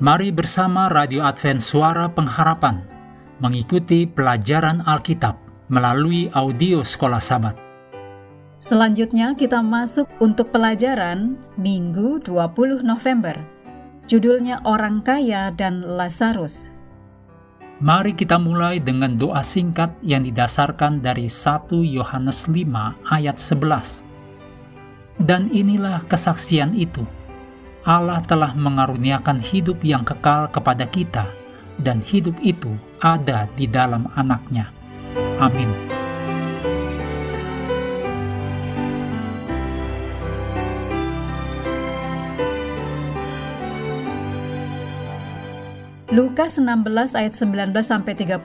Mari bersama Radio Advent Suara Pengharapan mengikuti pelajaran Alkitab melalui audio Sekolah Sabat. Selanjutnya kita masuk untuk pelajaran Minggu 20 November. Judulnya Orang Kaya dan Lazarus. Mari kita mulai dengan doa singkat yang didasarkan dari 1 Yohanes 5 ayat 11. Dan inilah kesaksian itu – Allah telah mengaruniakan hidup yang kekal kepada kita, dan hidup itu ada di dalam anaknya. Amin. Lukas 16 ayat 19 sampai 31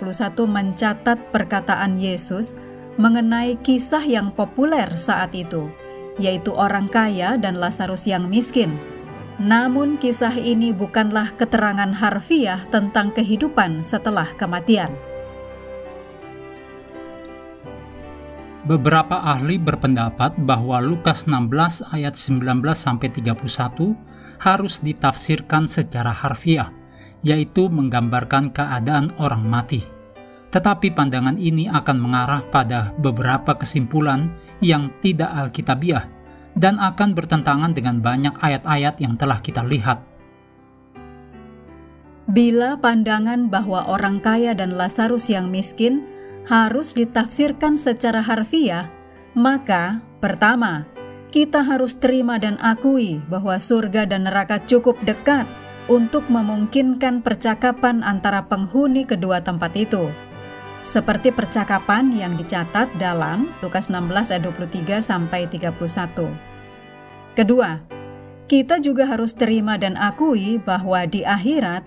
mencatat perkataan Yesus mengenai kisah yang populer saat itu, yaitu orang kaya dan Lazarus yang miskin. Namun kisah ini bukanlah keterangan harfiah tentang kehidupan setelah kematian. Beberapa ahli berpendapat bahwa Lukas 16 ayat 19 sampai 31 harus ditafsirkan secara harfiah, yaitu menggambarkan keadaan orang mati. Tetapi pandangan ini akan mengarah pada beberapa kesimpulan yang tidak alkitabiah dan akan bertentangan dengan banyak ayat-ayat yang telah kita lihat. Bila pandangan bahwa orang kaya dan Lazarus yang miskin harus ditafsirkan secara harfiah, maka pertama, kita harus terima dan akui bahwa surga dan neraka cukup dekat untuk memungkinkan percakapan antara penghuni kedua tempat itu. Seperti percakapan yang dicatat dalam Lukas 16 ayat 23 sampai 31. Kedua, kita juga harus terima dan akui bahwa di akhirat,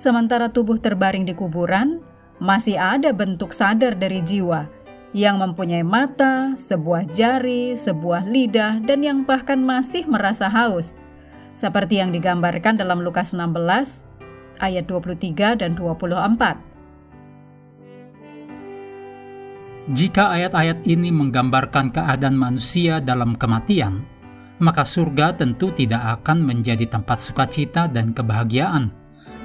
sementara tubuh terbaring di kuburan, masih ada bentuk sadar dari jiwa yang mempunyai mata, sebuah jari, sebuah lidah, dan yang bahkan masih merasa haus, seperti yang digambarkan dalam Lukas 16 ayat 23 dan 24. Jika ayat-ayat ini menggambarkan keadaan manusia dalam kematian, maka surga tentu tidak akan menjadi tempat sukacita dan kebahagiaan,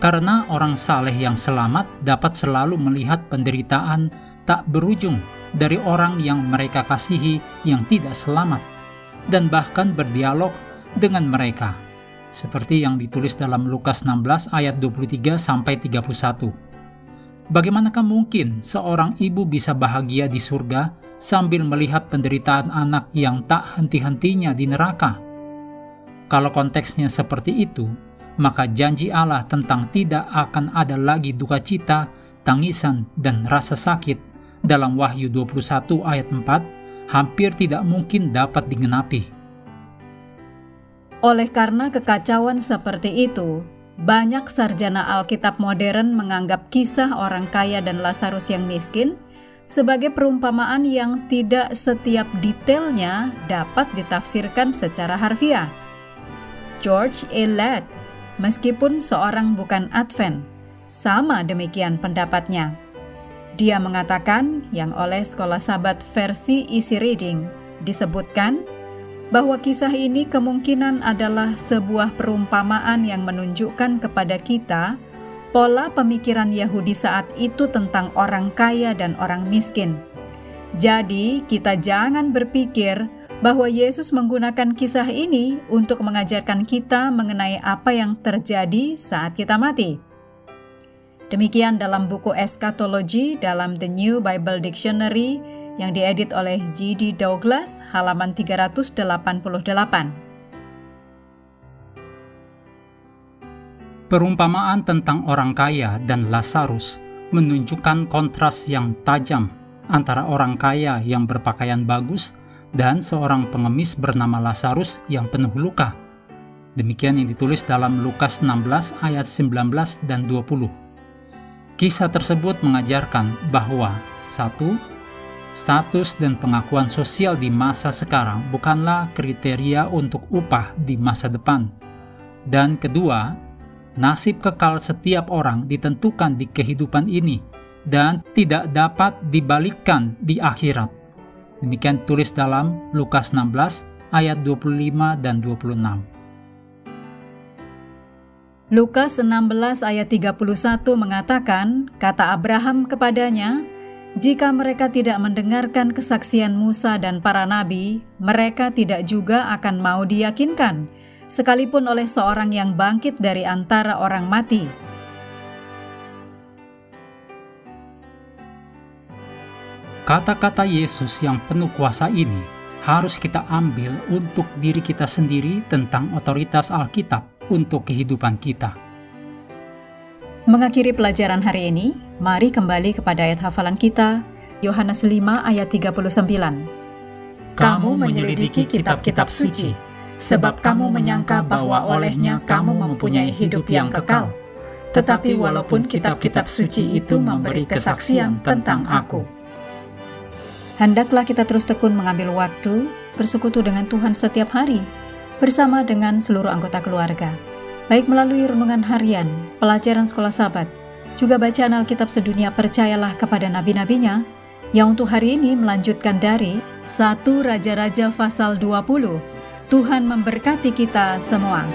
karena orang saleh yang selamat dapat selalu melihat penderitaan tak berujung dari orang yang mereka kasihi yang tidak selamat, dan bahkan berdialog dengan mereka, seperti yang ditulis dalam Lukas 16 ayat 23 sampai 31. Bagaimanakah mungkin seorang ibu bisa bahagia di surga sambil melihat penderitaan anak yang tak henti-hentinya di neraka. Kalau konteksnya seperti itu, maka janji Allah tentang tidak akan ada lagi duka cita, tangisan, dan rasa sakit dalam Wahyu 21 ayat 4 hampir tidak mungkin dapat digenapi. Oleh karena kekacauan seperti itu, banyak sarjana Alkitab modern menganggap kisah orang kaya dan Lazarus yang miskin sebagai perumpamaan yang tidak setiap detailnya dapat ditafsirkan secara harfiah. George E. Ladd, meskipun seorang bukan Advent, sama demikian pendapatnya. Dia mengatakan yang oleh Sekolah Sabat versi Easy Reading disebutkan bahwa kisah ini kemungkinan adalah sebuah perumpamaan yang menunjukkan kepada kita pola pemikiran Yahudi saat itu tentang orang kaya dan orang miskin. Jadi, kita jangan berpikir bahwa Yesus menggunakan kisah ini untuk mengajarkan kita mengenai apa yang terjadi saat kita mati. Demikian dalam buku eskatologi dalam The New Bible Dictionary yang diedit oleh G.D. Douglas halaman 388. Perumpamaan tentang orang kaya dan Lazarus menunjukkan kontras yang tajam antara orang kaya yang berpakaian bagus dan seorang pengemis bernama Lazarus yang penuh luka. Demikian yang ditulis dalam Lukas 16 ayat 19 dan 20. Kisah tersebut mengajarkan bahwa satu, status dan pengakuan sosial di masa sekarang bukanlah kriteria untuk upah di masa depan. Dan kedua, nasib kekal setiap orang ditentukan di kehidupan ini dan tidak dapat dibalikkan di akhirat. Demikian tulis dalam Lukas 16 ayat 25 dan 26. Lukas 16 ayat 31 mengatakan, kata Abraham kepadanya, jika mereka tidak mendengarkan kesaksian Musa dan para nabi, mereka tidak juga akan mau diyakinkan, sekalipun oleh seorang yang bangkit dari antara orang mati. Kata-kata Yesus yang penuh kuasa ini harus kita ambil untuk diri kita sendiri tentang otoritas Alkitab untuk kehidupan kita. Mengakhiri pelajaran hari ini, mari kembali kepada ayat hafalan kita, Yohanes 5 ayat 39. Kamu menyelidiki kitab-kitab suci, sebab kamu menyangka bahwa olehnya kamu mempunyai hidup yang kekal. Tetapi walaupun kitab-kitab suci itu memberi kesaksian tentang aku. Hendaklah kita terus tekun mengambil waktu bersekutu dengan Tuhan setiap hari, bersama dengan seluruh anggota keluarga baik melalui renungan harian, pelajaran sekolah sahabat, juga bacaan Alkitab sedunia percayalah kepada nabi-nabinya, yang untuk hari ini melanjutkan dari 1 Raja-Raja pasal 20. Tuhan memberkati kita semua.